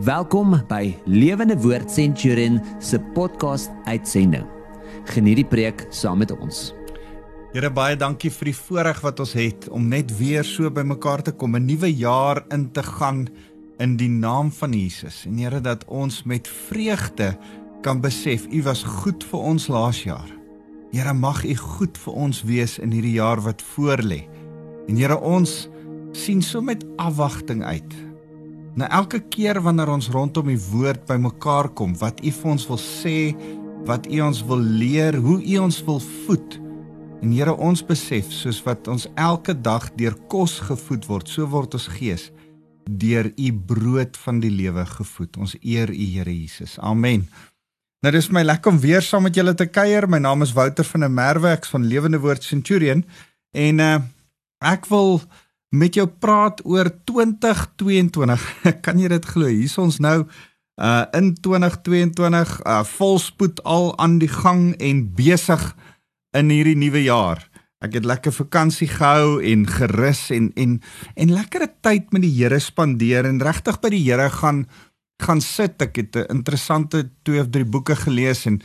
Welkom by Lewende Woord Centurion se podcast uitsending. Geniet die preek saam met ons. Here baie dankie vir die voorreg wat ons het om net weer so bymekaar te kom, 'n nuwe jaar in te gaan in die naam van Jesus. En Here dat ons met vreugde kan besef U was goed vir ons laas jaar. Here mag U goed vir ons wees in hierdie jaar wat voorlê. En Here ons sien so met afwagting uit Na elke keer wanneer ons rondom die woord bymekaar kom, wat U vir ons wil sê, wat U ons wil leer, hoe U ons wil voed. En Here, ons besef soos wat ons elke dag deur kos gevoed word, so word ons gees deur U brood van die lewe gevoed. Ons eer U, Here Jesus. Amen. Nou dis my lekker om weer saam met julle te kuier. My naam is Wouter van der Merwe, ek's van Lewende Woord Centurion en uh ek wil met jou praat oor 2022. kan jy dit glo? Hier's ons nou uh in 2022 uh volspoed al aan die gang en besig in hierdie nuwe jaar. Ek het lekker vakansie gehou en gerus en en en lekkere tyd met die Here spandeer en regtig by die Here gaan gaan sit. Ek het 'n interessante twee of drie boeke gelees en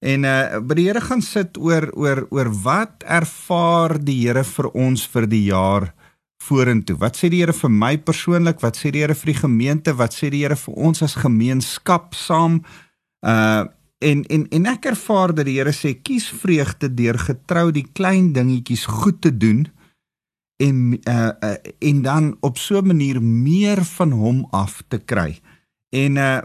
en uh by die Here gaan sit oor oor oor wat ervaar die Here vir ons vir die jaar vorentoe. Wat sê die Here vir my persoonlik? Wat sê die Here vir die gemeente? Wat sê die Here vir ons as gemeenskap saam? Uh en en en ek ervaar dat die Here sê kies vreugde deur getrou die klein dingetjies goed te doen en uh, uh en dan op so 'n manier meer van hom af te kry. En uh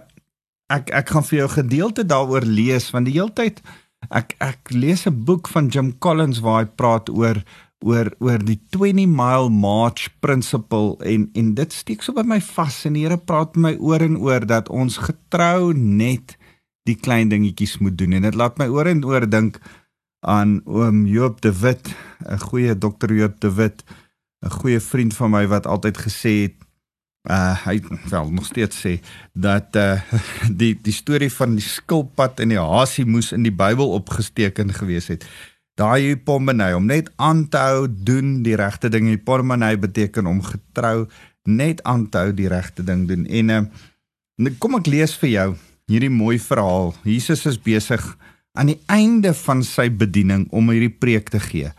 ek ek gaan vir jou gedeelte daaroor lees want die hele tyd ek ek lees 'n boek van Jim Collins waar hy praat oor oor oor die 20 mile march principle en en dit steek so by my vas en die Here praat met my oor en oor dat ons getrou net die klein dingetjies moet doen. En dit laat my oor en oor dink aan oom Joop de Wit 'n goeie dokter Joop de Wit 'n goeie vriend van my wat altyd gesê het uh hy wel nog steeds sê dat uh die die storie van die skilpad en die hasie moes in die Bybel opgesteken gewees het daai hypomenei om net aan te hou doen die regte ding. Hypomenei beteken om getrou net aan te hou die regte ding doen. En uh, kom ek lees vir jou hierdie mooi verhaal. Jesus is besig aan die einde van sy bediening om hierdie preek te gee.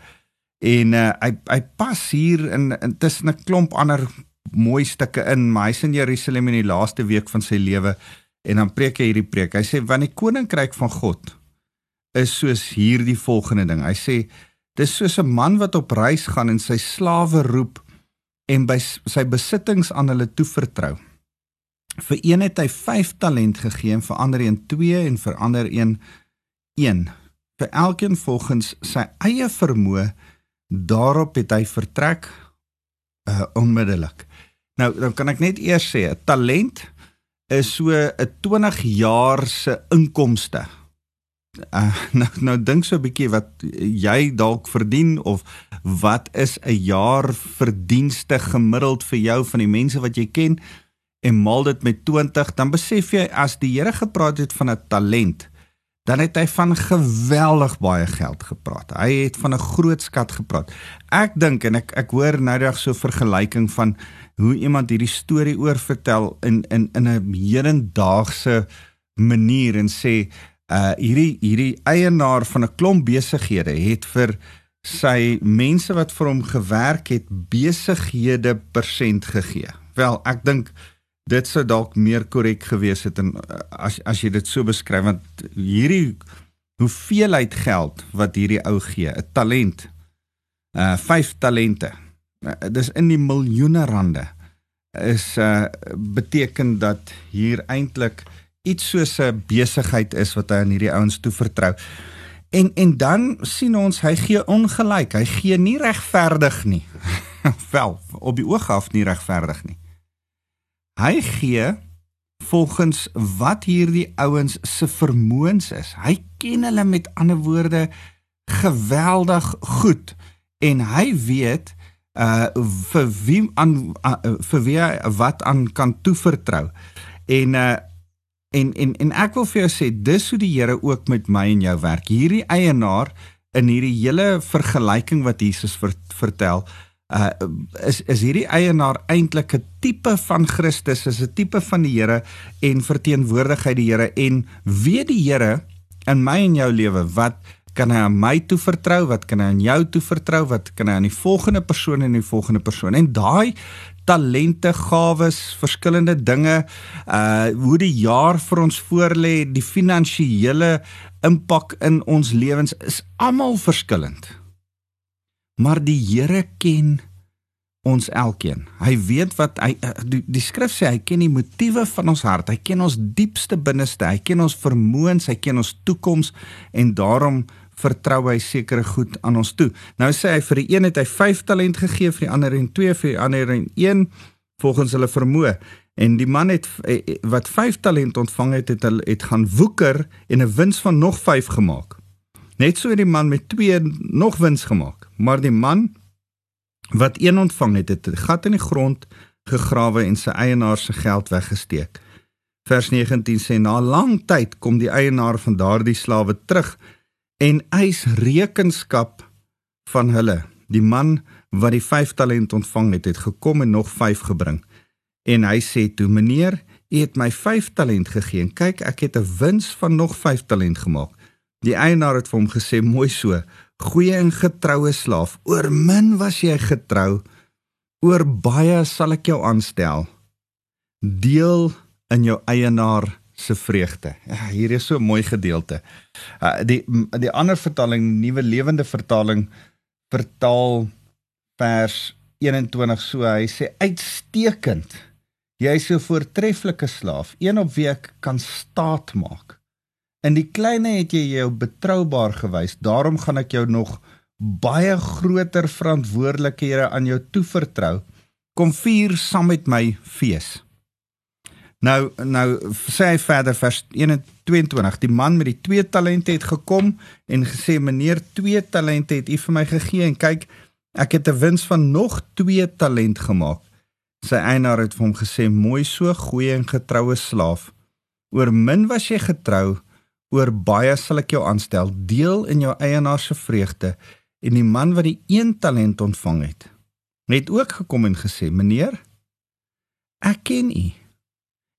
En uh, hy hy pas hier in tussen 'n klomp ander mooi stukke in maar hy's in Jerusalem in die laaste week van sy lewe en dan preek hy hierdie preek. Hy sê want die koninkryk van God is soos hierdie volgende ding. Hy sê dis soos 'n man wat op reis gaan en sy slawe roep en by sy besittings aan hulle toevertrou. Vir een het hy 5 talent gegee en vir ander een 2 en vir ander een 1. Vir elkeen volgens sy eie vermoë daarop het hy vertrek uh, onmiddellik. Nou dan kan ek net eers sê 'n talent is so 'n 20 jaar se inkomste uh, nou nou dink so 'n bietjie wat jy dalk verdien of wat is 'n jaar verdienste gemiddeld vir jou van die mense wat jy ken en maal dit met 20 dan besef jy as die Here gepraat het van 'n talent dan het hy van geweldig baie geld gepraat. Hy het van 'n groot skat gepraat. Ek dink en ek ek hoor nou reg so vergelyking van hoe iemand hierdie storie oor vertel in in in 'n hedendaagse manier en sê uh hierdie hierdie eienaar van 'n klomp besighede het vir sy mense wat vir hom gewerk het besighede persent gegee. Wel, ek dink dit sou dalk meer korrek gewees het en uh, as as jy dit so beskryf want hierdie hoeveelheid geld wat hierdie ou gee, 'n talent. Uh vyf talente. Uh, dis in die miljoene rande is uh beteken dat hier eintlik iets soos 'n besigheid is wat hy aan hierdie ouens toevertrou. En en dan sien ons hy gee ongelyk. Hy gee nie regverdig nie. Wel, op die oog af nie regverdig nie. Hy gee volgens wat hierdie ouens se vermoëns is. Hy ken hulle met ander woorde geweldig goed en hy weet uh vir wie aan uh, vir wie wat aan kan toevertrou. En uh En en en ek wil vir jou sê dis hoe die Here ook met my en jou werk. Hierdie eienaar in hierdie hele vergelyking wat Jesus ver, vertel, uh is is hierdie eienaar eintlik 'n tipe van Christus, is 'n tipe van die Here en verteenwoordigheid die Here en weet die Here in my en jou lewe wat kan hy aan my toe vertrou wat kan hy aan jou toe vertrou wat kan hy aan die volgende persoon en die volgende persoon en daai talente gawes verskillende dinge uh hoe die jaar vir ons voorlê die finansiële impak in ons lewens is almal verskillend maar die Here ken ons elkeen. Hy weet wat hy eh, die, die skrif sê hy ken die motiewe van ons hart. Hy ken ons diepste binneste. Hy ken ons vermoëns, hy ken ons toekoms en daarom vertrou hy sekere goed aan ons toe. Nou sê hy vir die een het hy 5 talent gegee, vir die ander en 2 vir die ander en 1 volgens hulle vermoë. En die man het eh, eh, wat 5 talent ontvang het, het hy het gaan woeker en 'n wins van nog 5 gemaak. Net so het die man met 2 nog wins gemaak. Maar die man wat een ontvang het, het 'n gat in die grond gegrawe en sy eienaar se geld weggesteek. Vers 19 sê na lang tyd kom die eienaar van daardie slawe terug en eis rekenskap van hulle. Die man wat die 5 talent ontvang het, het gekom en nog 5 gebring. En hy sê toe: "Meneer, u het my 5 talent gegee en kyk, ek het 'n wins van nog 5 talent gemaak." Die eienaar het vir hom gesê: "Mooi so goeie en getroue slaaf. Oor min was jy getrou, oor baie sal ek jou aanstel. Deel in jou eienaar se vreugde. Ja, hier is so 'n mooi gedeelte. Uh, die die ander vertaling, Nuwe Lewende Vertaling, vertaal vers 21 so. Hy sê uitstekend. Jy is 'n voortreffelike slaaf, een op wie ek kan staat maak. In die kleine het jy jou betroubaar gewys. Daarom gaan ek jou nog baie groter verantwoordelikhede aan jou toevertrou. Kom vier saam met my fees. Nou nou sê hy verder vers 21 die man met die twee talente het gekom en gesê meneer twee talente het u vir my gegee en kyk ek het 'n wins van nog twee talent gemaak. Sy eienaar het vir hom gesê mooi so goeie en getroue slaaf. Oor min was jy getrou oor baie sal ek jou aanstel, deel in jou eienaar se vreugde. En die man wat die een talent ontvang het, het ook gekom en gesê: "Meneer, ek ken u.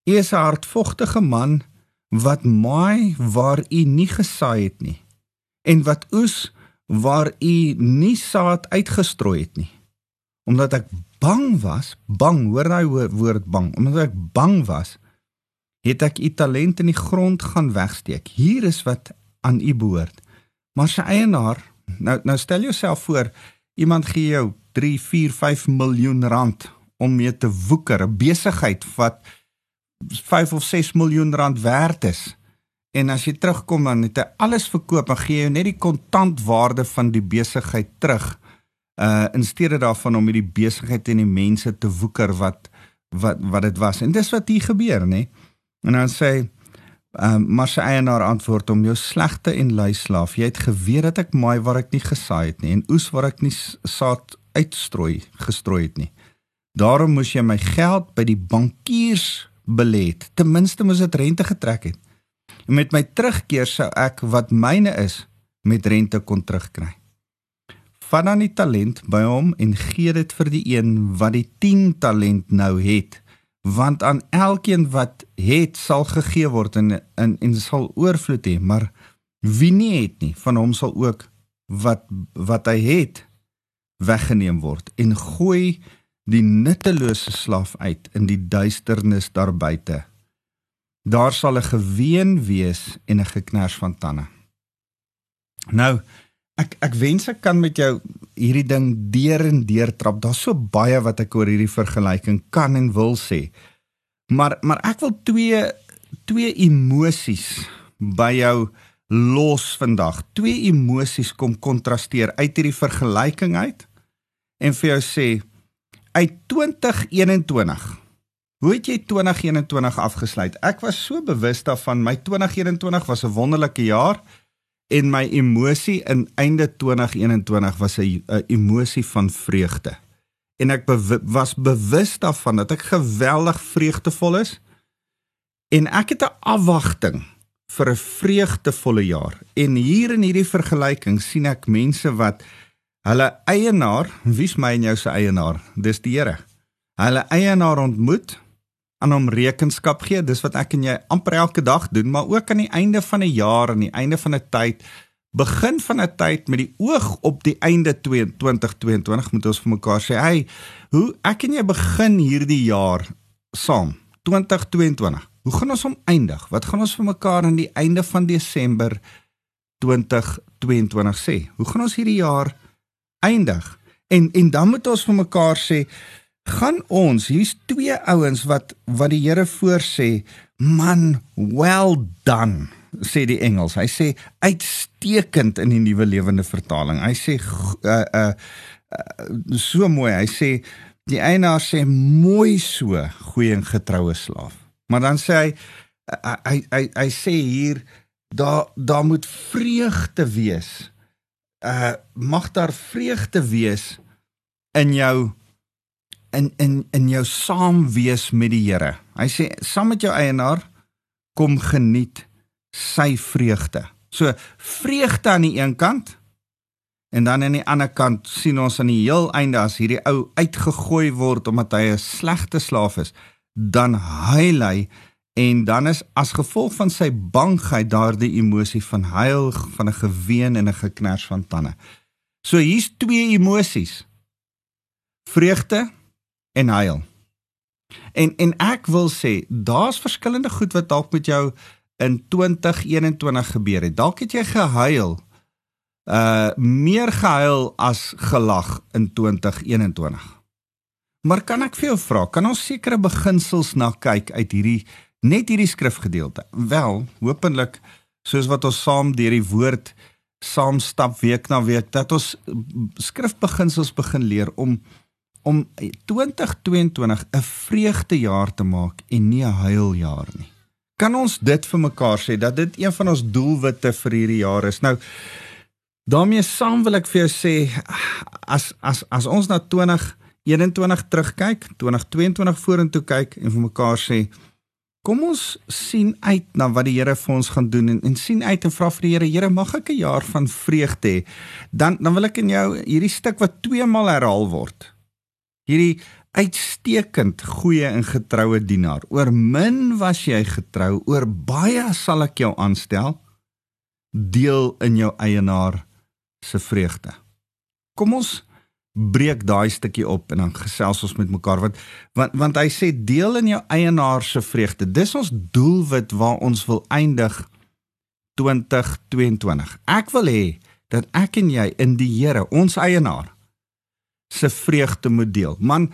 U is 'n hartvogtige man wat maai waar u nie gesaai het nie en wat oes waar u nie saad uitgestrooi het nie. Omdat ek bang was, bang, hoor daai woord bang, omdat ek bang was, het ek u talent in die grond gaan wegsteek. Hier is wat aan u behoort. Maar sy eienaar, nou nou stel jouself voor, iemand gee jou 3, 4, 5 miljoen rand om mee te woeker, 'n besigheid wat 5 of 6 miljoen rand werd is. En as jy terugkom dan het hy alles verkoop en gee jou net die kontantwaarde van die besigheid terug. Uh in steede daarvan om hierdie besigheid en die mense te woeker wat wat wat dit was. En dis wat hier gebeur, nê? Nee? En dan sê ehm um, maar sy eienaar antwoord om jou slegte en lui slaaf. Jy het geweet dat ek maai waar ek nie gesaai het nie en oes waar ek nie saad uitstrooi gestrooi het nie. Daarom moes jy my geld by die bankiers belê het. Ten minste moes dit rente getrek het. En met my terugkeer sou ek wat myne is met rente kon terugkry. Vat dan die talent by hom en gee dit vir die een wat die 10 talent nou het want aan elkeen wat het sal gegee word en en, en sal oorvloed hê maar wie nie het nie van hom sal ook wat wat hy het weggeneem word en gooi die nuttelose slaaf uit in die duisternis daar buite daar sal 'n geween wees en 'n geknars van tande nou ek ek wens ek kan met jou hierdie ding deur en deur trap. Daar's so baie wat ek oor hierdie vergelyking kan en wil sê. Maar maar ek wil twee twee emosies by jou los vandag. Twee emosies kom kontrasteer uit hierdie vergelyking uit en vir jou sê uit 2021 Hoe het jy 2021 afgesluit? Ek was so bewus daarvan my 2021 was 'n wonderlike jaar en my emosie in einde 2021 was 'n emosie van vreugde. En ek bew was bewus daarvan dat ek geweldig vreugdevol is en ek het 'n afwagting vir 'n vreugdevolle jaar. En hier in hierdie vergelyking sien ek mense wat hulle eienaar, wie's my en jou se eienaar? Dis die Here. Hulle eienaar ontmoet aan hom rekenskap gee. Dis wat ek en jy amper elke dag doen, maar ook aan die einde van 'n jaar en die einde van 'n tyd, begin van 'n tyd met die oog op die einde 2022 moet ons vir mekaar sê, "Hey, hoe ek en jy begin hierdie jaar saam, 2022. Hoe gaan ons hom eindig? Wat gaan ons vir mekaar aan die einde van Desember 2022 sê? Hoe gaan ons hierdie jaar eindig?" En en dan moet ons vir mekaar sê, gaan ons hier's twee ouens wat wat die Here voorsê man well done sê die Engels. Hy sê uitstekend in die nuwe lewende vertaling. Hy sê uh, uh, uh, so mooi. Hy sê die eienaar sê mooi so goeie en getroue slaaf. Maar dan sê hy hy hy, hy, hy sê hier daar daar moet vreugde wees uh mag daar vreugde wees in jou in in in jou saam wees met die Here. Hy sê saam met jou eienaar kom geniet sy vreugde. So vreugde aan die een kant en dan aan die ander kant sien ons aan die heel einde as hierdie ou uitgegooi word omdat hy 'n slegte slaaf is, dan huil hy en dan is as gevolg van sy bangheid daardie emosie van huil, van 'n geween en 'n geknars van tande. So hier's twee emosies. Vreugde en huil. En en ek wil sê daar's verskillende goed wat dalk met jou in 2021 gebeur het. Dalk het jy gehuil. Uh meer gehuil as gelag in 2021. Maar kan ek vir jou vra, kan ons sekere beginsels na kyk uit hierdie net hierdie skrifgedeelte? Wel, hopelik soos wat ons saam deur die woord saam stap week na week dat ons skrifbeginsels begin leer om om 2022 'n vreugdejaar te maak en nie 'n huiljaar nie. Kan ons dit vir mekaar sê dat dit een van ons doelwitte vir hierdie jaar is? Nou daarmee saam wil ek vir jou sê as as as ons na 2021 terugkyk, 2022 vorentoe kyk en vir mekaar sê Kom ons sien uit na wat die Here vir ons gaan doen en, en sien uit en vra vir die Here, Here, mag ek 'n jaar van vreugde hê. Dan dan wil ek in jou hierdie stuk wat twee maal herhaal word hierdie uitstekend goeie en getroue dienaar. Oor min was jy getrou, oor baie sal ek jou aanstel. Deel in jou eienaar se vreugde. Kom ons breek daai stukkie op en dan gesels ons met mekaar want want want hy sê deel in jou eienaar se vreugde. Dis ons doelwit waar ons wil eindig 2022. Ek wil hê dat ek en jy in die Here, ons eienaar, se vreugde moet deel. Man,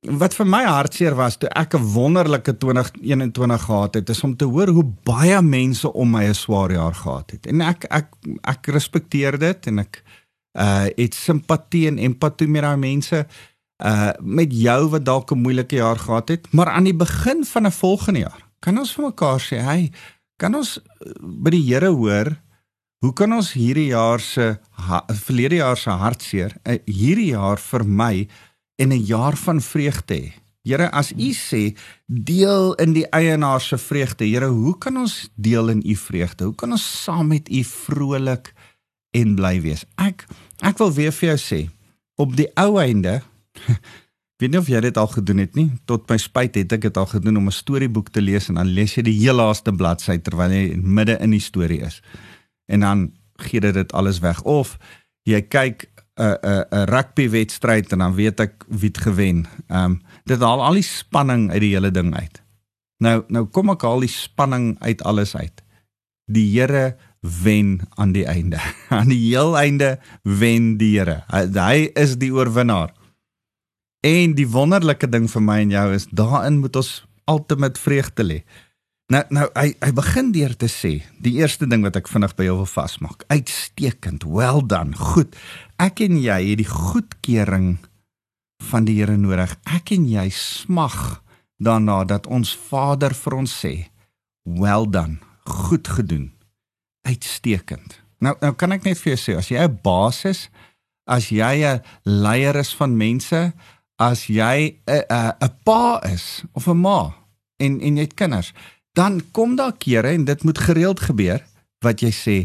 wat vir my hartseer was toe ek 'n wonderlike 2021 gehad het, is om te hoor hoe baie mense om my 'n swaar jaar gehad het. En ek ek ek respekteer dit en ek uh het simpatie en empatie met daai mense uh met jou wat dalk 'n moeilike jaar gehad het, maar aan die begin van 'n volgende jaar kan ons vir mekaar sê, "Hey, kan ons uh, by die Here hoor Hoe kan ons hierdie jaar se verlede jaar se hartseer uh, hierdie jaar vir my en 'n jaar van vreugde hê? Here, as U sê deel in die eienaar se vreugde, Here, hoe kan ons deel in U vreugde? Hoe kan ons saam met U vrolik en bly wees? Ek ek wil weer vir jou sê, op die ou einde weet nie of jy dit al gedoen het nie. Tot my spyt het ek dit al gedoen om 'n storieboek te lees en dan lees jy die heel laaste bladsy terwyl jy midde in die storie is en dan gee dit dit alles weg of jy kyk 'n 'n 'n rugby wedstryd en dan weet ek wie het gewen. Ehm um, dit haal al die spanning uit die hele ding uit. Nou nou kom ek haal die spanning uit alles uit. Die Here wen aan die einde. aan die heel einde wen die Here. Hy, is die oorwinnaar. En die wonderlike ding vir my en jou is daarin moet ons ultimate vreugde lê. Nou nou hy hy begin deur te sê, die eerste ding wat ek vinnig by jou wil vasmaak. Uitstekend. Well done. Goed. Ek en jy het die goedkeuring van die Here nodig. Ek en jy smag daarna dat ons Vader vir ons sê, "Well done. Goed gedoen. Uitstekend." Nou nou kan ek net vir jou sê, as jy 'n baas is, as jy 'n leier is van mense, as jy 'n 'n pa is of 'n ma en en jy het kinders, dan kom daar kere en dit moet gereeld gebeur wat jy sê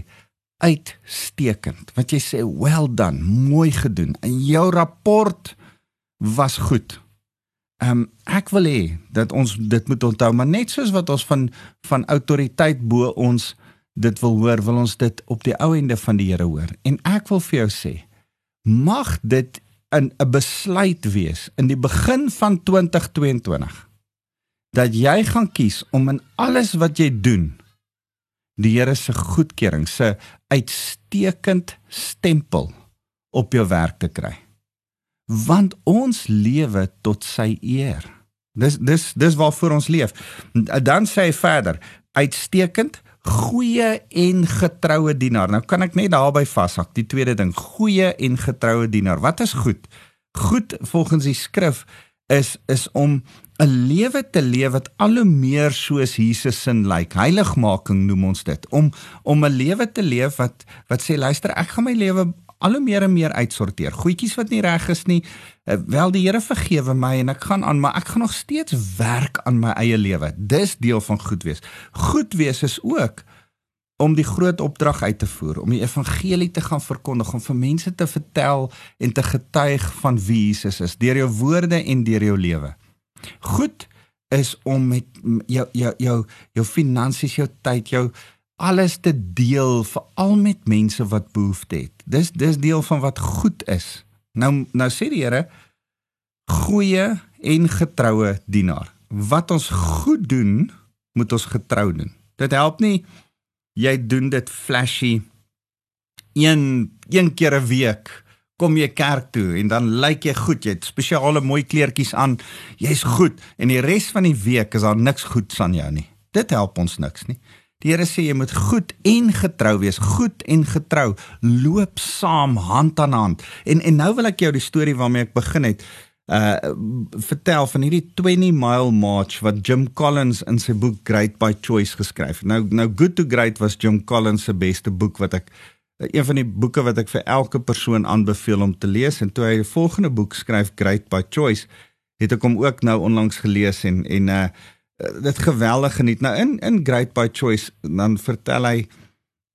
uitstekend. Wat jy sê, well done, mooi gedoen. En jou rapport was goed. Ehm um, ek wil hê dat ons dit moet onthou, maar net soos wat ons van van autoriteit bo ons dit wil hoor, wil ons dit op die ou ende van die Here hoor. En ek wil vir jou sê, mag dit in 'n besluit wees in die begin van 2022 dat jy gaan kies om in alles wat jy doen die Here se goedkeuring, se uitstekend stempel op jou werk te kry. Want ons lewe tot sy eer. Dis dis dis waarvoor ons leef. Dan sê hy verder, uitstekend goeie en getroue dienaar. Nou kan ek net daarby vashak. Die tweede ding, goeie en getroue dienaar. Wat is goed? Goed volgens die skrif is is om 'n lewe te leef wat al hoe meer soos Jesus se lyk. Like. Heiligmaking noem ons dit. Om om 'n lewe te leef wat wat sê luister, ek gaan my lewe al hoe meer en meer uitsorteer. Goedjies wat nie reg is nie. Uh, wel die Here vergewe my en ek gaan aan, maar ek gaan nog steeds werk aan my eie lewe. Dis deel van goed wees. Goed wees is ook om die groot opdrag uit te voer, om die evangelie te gaan verkondig, om vir mense te vertel en te getuig van wie Jesus is deur jou woorde en deur jou lewe. Goed is om met jou jou jou jou finansies, jou tyd, jou alles te deel veral met mense wat behoefte het. Dis dis deel van wat goed is. Nou nou sê die Here goeie en getroue dienaar. Wat ons goed doen, moet ons getrou doen. Dit help nie jy doen dit flashy. Een een keer 'n week kom jy kerk toe en dan lyk jy goed. Jy het spesiale mooi kleertjies aan. Jy's goed en die res van die week is daar niks goeds aan jou nie. Dit help ons niks nie die Here sê jy moet goed en getrou wees goed en getrou. Loop saam hand aan hand. En en nou wil ek jou die storie waarmee ek begin het uh vertel van hierdie 20 mile march wat Jim Collins in sy boek Great by Choice geskryf het. Nou nou Good to Great was Jim Collins se beste boek wat ek een van die boeke wat ek vir elke persoon aanbeveel om te lees. En toe hy die volgende boek skryf Great by Choice het ek hom ook nou onlangs gelees en en uh dit geweldig geniet. Nou in in Great by Choice dan vertel hy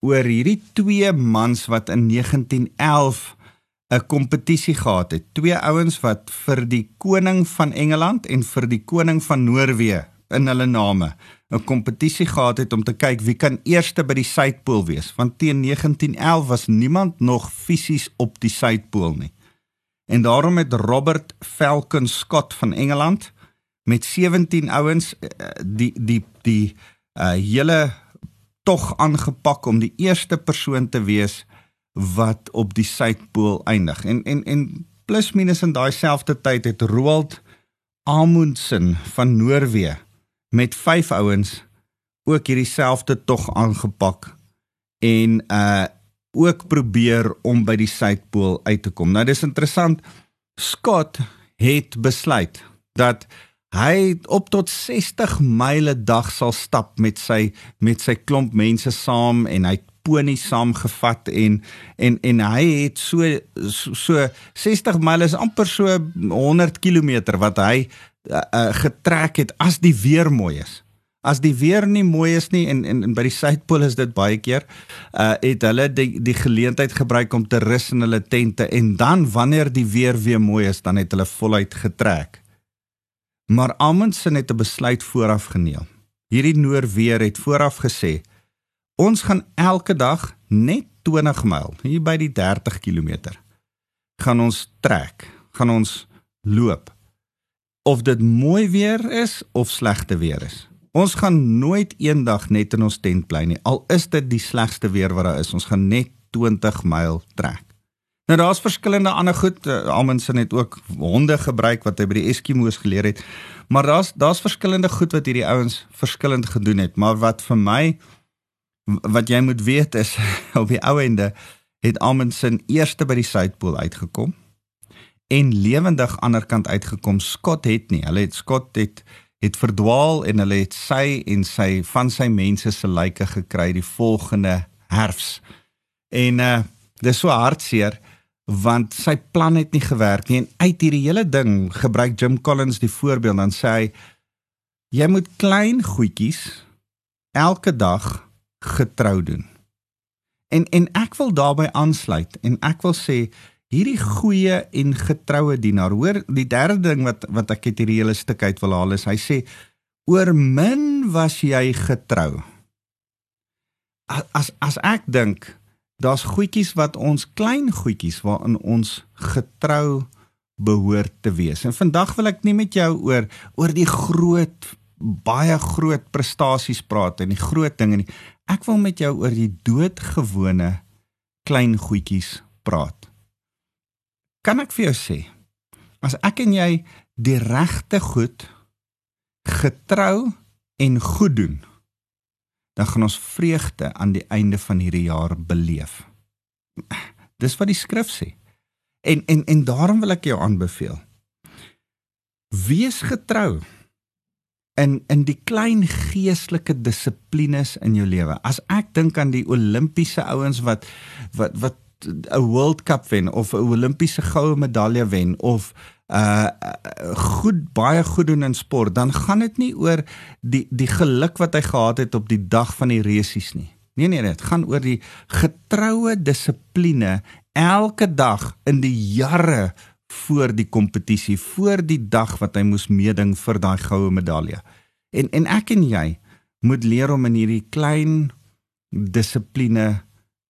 oor hierdie twee mans wat in 1911 'n kompetisie gehad het. Twee ouens wat vir die koning van Engeland en vir die koning van Noorwe in hulle name 'n kompetisie gehad het om te kyk wie kan eerste by die suidpool wees. Want teen 1911 was niemand nog fisies op die suidpool nie. En daarom het Robert Falcon Scott van Engeland met 17 ouens eh, die die die uh hele tog aangepak om die eerste persoon te wees wat op die suidpool eindig. En en en plus minus in daai selfde tyd het Roald Amundsen van Noorwe met vyf ouens ook hierdie selfde tog aangepak en uh ook probeer om by die suidpool uit te kom. Nou dis interessant. Scott het besluit dat hy op tot 60 myle dag sal stap met sy met sy klomp mense saam en hy pony saamgevat en en en hy het so so, so 60 myl is amper so 100 km wat hy uh, uh, getrek het as die weer mooi is. As die weer nie mooi is nie en en, en by die suidpool is dit baie keer uh het hulle die die geleentheid gebruik om te rus in hulle tente en dan wanneer die weer weer mooi is dan het hulle voluit getrek. Maar Amundsen het 'n besluit vooraf geneem. Hierdie Noorweer het vooraf gesê Ons gaan elke dag net 20 myl, hier by die 30 km. gaan ons trek, gaan ons loop. Of dit mooi weer is of slegte weer is. Ons gaan nooit eendag net in ons tent bly nie. Al is dit die slegste weer wat daar is, ons gaan net 20 myl trek. Nou daar's verskillende ander goed. Uh, Amundsen het ook honde gebruik wat hy by die Eskimo's geleer het. Maar daar's daar's verskillende goed wat hierdie ouens verskillend gedoen het, maar wat vir my wat jy moet weet is op die ou ende het Amundsen eerste by die suidpool uitgekom en lewendig aanderkant uitgekom. Scott het nie. Hulle het Scott het het verdwaal en hulle het sy en sy van sy mense se lyke gekry die volgende herfs. En uh dis so hartseer want sy plan het nie gewerk nie en uit hierdie hele ding gebruik Jim Collins die voorbeeld dan sê hy jy moet klein goedjies elke dag getrou doen. En en ek wil daarbey aansluit en ek wil sê hierdie goeie en getroue dienaar, hoor, die derde ding wat wat ek uit hierdie hele stuk uit wil haal is hy sê oor min was jy getrou. As as ek dink daar's goedjies wat ons klein goedjies waarin ons getrou behoort te wees. En vandag wil ek nie met jou oor oor die groot baie groot prestasies praat en die groot dinge nie. Ek wil met jou oor die doodgewone klein goedjies praat. Kan ek vir jou sê as ek en jy die regte goed getrou en goed doen dan gaan ons vreugde aan die einde van hierdie jaar beleef. Dis wat die skrif sê. En en en daarom wil ek jou aanbeveel. Wees getrou in in die klein geestelike dissiplines in jou lewe. As ek dink aan die Olimpiese ouens wat wat wat 'n World Cup wen of 'n Olimpiese goue medalje wen of uh goed baie goed doen in sport, dan gaan dit nie oor die die geluk wat hy gehad het op die dag van die resies nie. Nee nee, dit gaan oor die getroue dissipline elke dag in die jare voor die kompetisie, voor die dag wat hy moes meeding vir daai goue medalje. En en ek en jy moet leer om in hierdie klein dissipline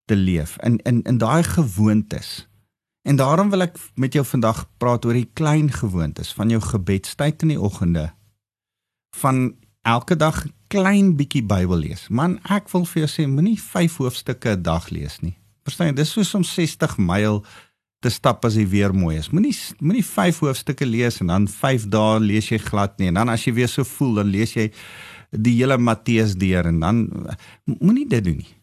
te leef in in in daai gewoontes. En daarom wil ek met jou vandag praat oor die klein gewoontes van jou gebedstyd in die oggende. Van elke dag klein bietjie Bybel lees. Man, ek wil vir jou sê moenie 5 hoofstukke 'n dag lees nie. Verstaan jy? Dis soos om 60 myl te stap as die weer mooi is. Moenie moenie 5 hoofstukke lees en dan 5 dae lees jy glad nie en dan as jy weer so voel dan lees jy die hele Matteus deur en dan moenie dit doen nie.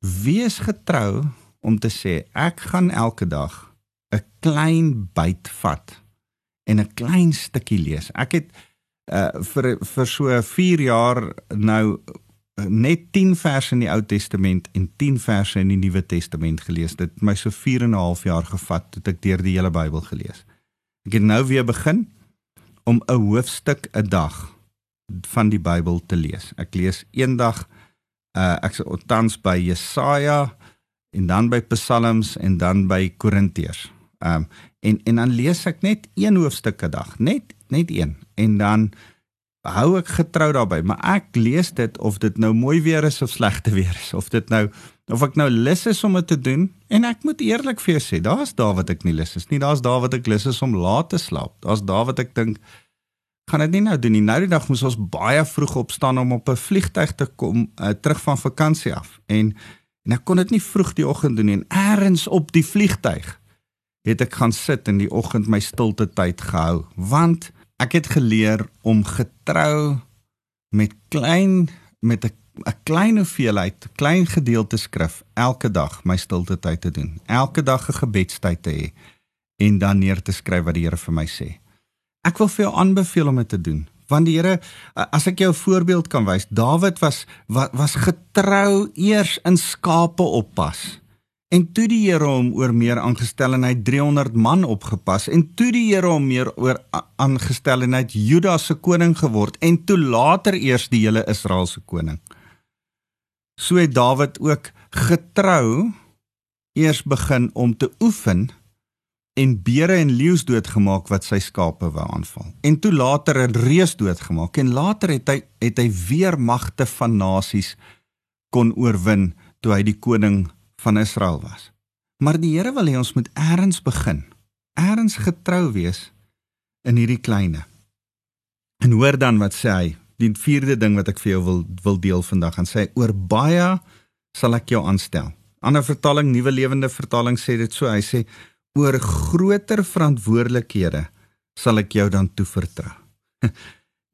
Wees getrou om te sê ek gaan elke dag 'n klein byt vat en 'n klein stukkie lees. Ek het uh, vir vir so 4 jaar nou net 10 verse in die Ou Testament en 10 verse in die Nuwe Testament gelees. Dit het my so 4 en 'n half jaar gevat tot ek deur die hele Bybel gelees. Ek het nou weer begin om 'n hoofstuk 'n dag van die Bybel te lees. Ek lees eendag uh ek se tans by Jesaja en dan by Psalms en dan by Korintiërs. Um en en dan lees ek net een hoofstuk 'n dag, net net een. En dan hou ek getrou daarbey, maar ek lees dit of dit nou mooi weer is of slegte weer is, of dit nou of ek nou lus is om dit te doen en ek moet eerlik vir jou sê, daar's daar wat ek nie lus is nie, daar's daar wat ek lus is om laat te slaap. Daar's daar wat ek dink gaan dit nie nou doen nie. Nou die dag moes ons baie vroeg opstaan om op 'n vliegtyg te kom uh, terug van vakansie af. En en ek kon dit nie vroeg die oggend doen nie. En eers op die vliegtyg het ek gaan sit in die oggend my stilte tyd gehou, want ek het geleer om getrou met klein met 'n 'n klein hoeveelheid, klein gedeelte skrif elke dag my stilte tyd te doen. Elke dag 'n gebedstyd te hê en dan neer te skryf wat die Here vir my sê. Ek wil vir jou aanbeveel om dit te doen. Want die Here, as ek jou 'n voorbeeld kan wys, Dawid was was, was getrou eers in skape oppas. En toe die Here hom oor meer aangestel en hy 300 man opgepas en toe die Here hom meer oor aangestel en hy het Juda se koning geword en toe later eers die hele Israel se koning. So het Dawid ook getrou eers begin om te oefen en beere en leeu's doodgemaak wat sy skape wou aanval. En toe later 'n reus doodgemaak en later het hy het hy weer magte van nasies kon oorwin toe hy die koning van Israel was. Maar die Here wil hê ons moet eers begin. Eers getrou wees in hierdie kleine. En hoor dan wat sê hy? Die vierde ding wat ek vir jou wil wil deel vandag en sê oor baie sal ek jou aanstel. Ander vertaling, Nuwe Lewende Vertaling sê dit so. Hy sê oor groter verantwoordelikhede sal ek jou dan toevertrou.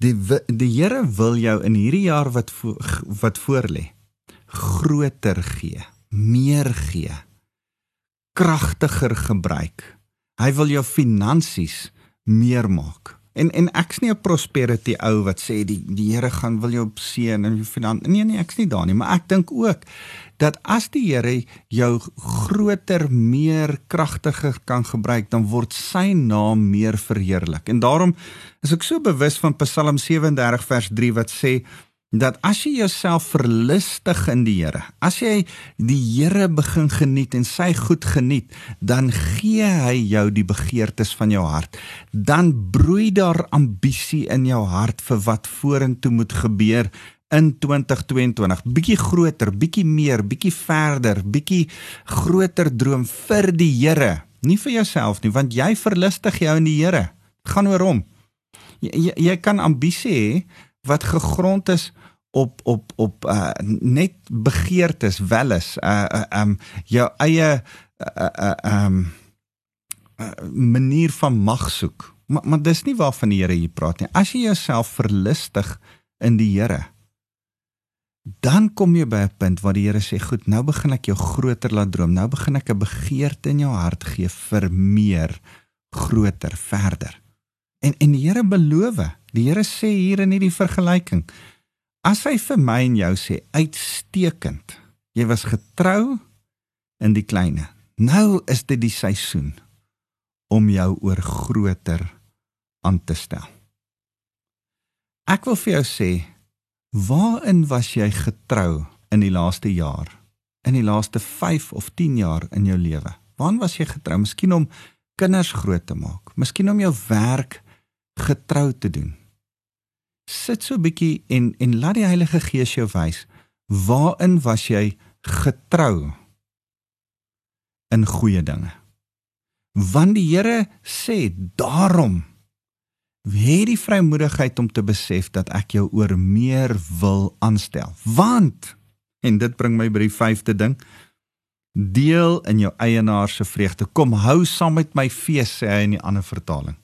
Die die Here wil jou in hierdie jaar wat vo, wat voorlê groter gee, meer gee, kragtiger gebruik. Hy wil jou finansies meer maak. En en ek's nie 'n prosperity ou wat sê die die Here gaan wil jou seën en jou finansies. Nee nee, ek's nie daar nie, maar ek dink ook dat as die Here jou groter, meer kragtiger kan gebruik, dan word sy naam meer verheerlik. En daarom is ek so bewus van Psalm 37 vers 3 wat sê dat as jy jouself verlustig in die Here, as jy die Here begin geniet en sy goed geniet, dan gee hy jou die begeertes van jou hart. Dan broei daar ambisie in jou hart vir wat vorentoe moet gebeur in 2022. Bietjie groter, bietjie meer, bietjie verder, bietjie groter droom vir die Here, nie vir jouself nie, want jy verlustig jou in die Here. Gaan oor hom. Jy, jy, jy kan ambisie hê wat gegrond is op op op uh, net begeertes welles uh uh um jou eie uh uh um uh, manier van mag soek. Maar maar dis nie waarvan die Here hier praat nie. As jy jouself verlustig in die Here, dan kom jy by 'n punt waar die Here sê, "Goed, nou begin ek jou groter laat droom. Nou begin ek 'n begeerte in jou hart gee vir meer, groter, verder." En en die Here beloof, die Here sê hier in hierdie vergelyking, As hy vir my en jou sê uitstekend. Jy was getrou in die kleine. Nou is dit die seisoen om jou oor groter aan te stel. Ek wil vir jou sê, waarin was jy getrou in die laaste jaar? In die laaste 5 of 10 jaar in jou lewe? Waarin was jy getrou? Miskien om kinders groot te maak, miskien om jou werk getrou te doen sit so 'n bietjie en en laat die Heilige Gees jou wys waarin was jy getrou in goeie dinge. Want die Here sê daarom hê die vrymoedigheid om te besef dat ek jou oor meer wil aanstel. Want en dit bring my by die vyfde ding deel in jou eienaar se vreugde. Kom hou saam met my fees sê hy in die ander vertaling.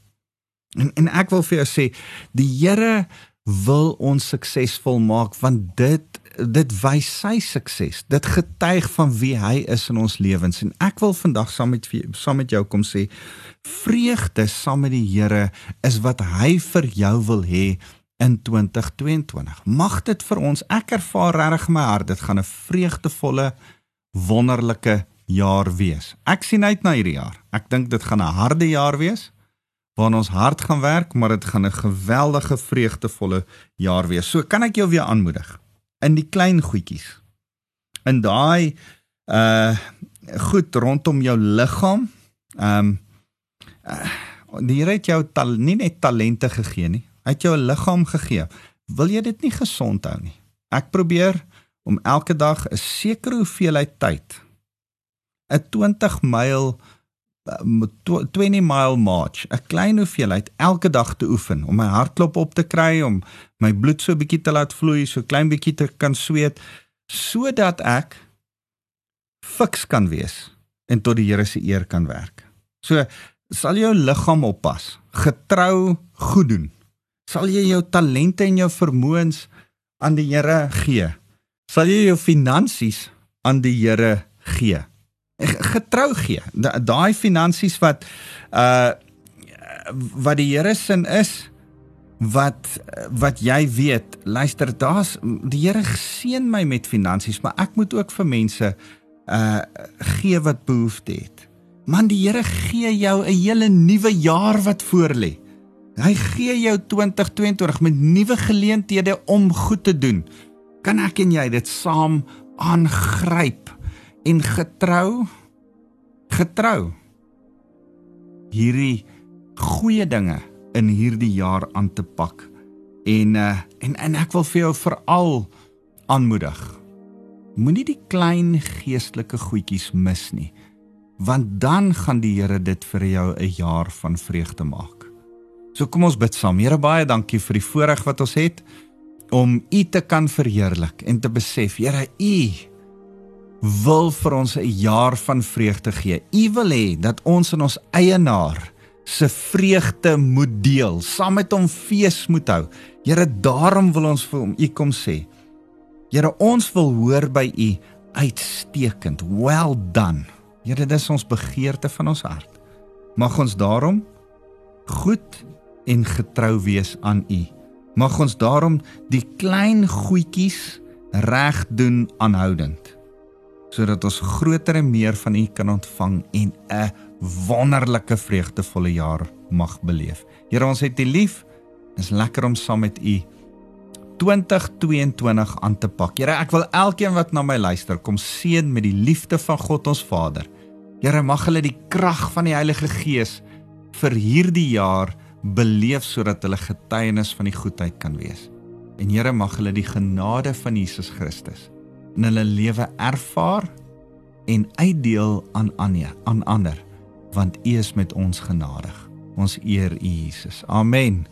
En en ek wil vir jou sê die Here wil ons suksesvol maak want dit dit wys sy sukses. Dit getuig van wie hy is in ons lewens en ek wil vandag saam met saam met jou kom sê vreugde saam met die Here is wat hy vir jou wil hê in 2022. Mag dit vir ons ek ervaar regtig my hart dit gaan 'n vreugdevolle wonderlike jaar wees. Ek sien uit na hierdie jaar. Ek dink dit gaan 'n harde jaar wees waarin ons hard gaan werk, maar dit gaan 'n geweldige vreugdevolle jaar wees. So kan ek jou weer aanmoedig in die klein goedjies. In daai uh goed rondom jou liggaam. Ehm um, uh, die Here het jou tal, nie net talente gegee nie. Hy het jou 'n liggaam gegee. Wil jy dit nie gesond hou nie? Ek probeer om elke dag 'n sekere hoeveelheid tyd 'n 20 myl 20 mile march, 'n klein hoeveelheid elke dag te oefen om my hartklop op te kry, om my bloed so 'n bietjie te laat vloei, so klein bietjie te kan sweet sodat ek fiks kan wees en tot die Here se eer kan werk. So sal jou liggaam oppas, getrou goed doen. Sal jy jou talente en jou vermoëns aan die Here gee? Sal jy jou finansies aan die Here gee? Getrou gee. Daai finansies wat uh wat die Here se is wat wat jy weet, luister, daar's die Here seën my met finansies, maar ek moet ook vir mense uh gee wat behoefte het. Man, die Here gee jou 'n hele nuwe jaar wat voorlê. Hy gee jou 2022 met nuwe geleenthede om goed te doen. Kan ek en jy dit saam aangryp? En getrou getrou. Hierdie goeie dinge in hierdie jaar aan te pak. En uh, en en ek wil vir jou veral aanmoedig. Moenie die klein geestelike goedjies mis nie want dan gaan die Here dit vir jou 'n jaar van vreugde maak. So kom ons bid saam. Here baie dankie vir die voorreg wat ons het om u te kan verheerlik en te besef Here u wil vir ons 'n jaar van vreugde gee. U wil hê dat ons in ons eienaar se vreugde moet deel, saam met hom fees moet hou. Here, daarom wil ons vir hom u kom sê. Here, ons wil hoor by u uitstekend. Well done. Here, dis ons begeerte van ons hart. Mag ons daarom goed en getrou wees aan u. Mag ons daarom die klein goedjies reg doen aanhoudend sodat ons groter en meer van U kan ontvang en 'n wonderlike vreugdevolle jaar mag beleef. Here ons het U lief. Dit is lekker om saam met U 2022 aan te pak. Here, ek wil elkeen wat na my luister, kom seën met die liefde van God ons Vader. Here, mag hulle die krag van die Heilige Gees vir hierdie jaar beleef sodat hulle getuienis van die goedheid kan wees. En Here, mag hulle die genade van Jesus Christus in hulle lewe ervaar en uitdeel aan ander, aan ander, want U is met ons genadig. Ons eer U Jesus. Amen.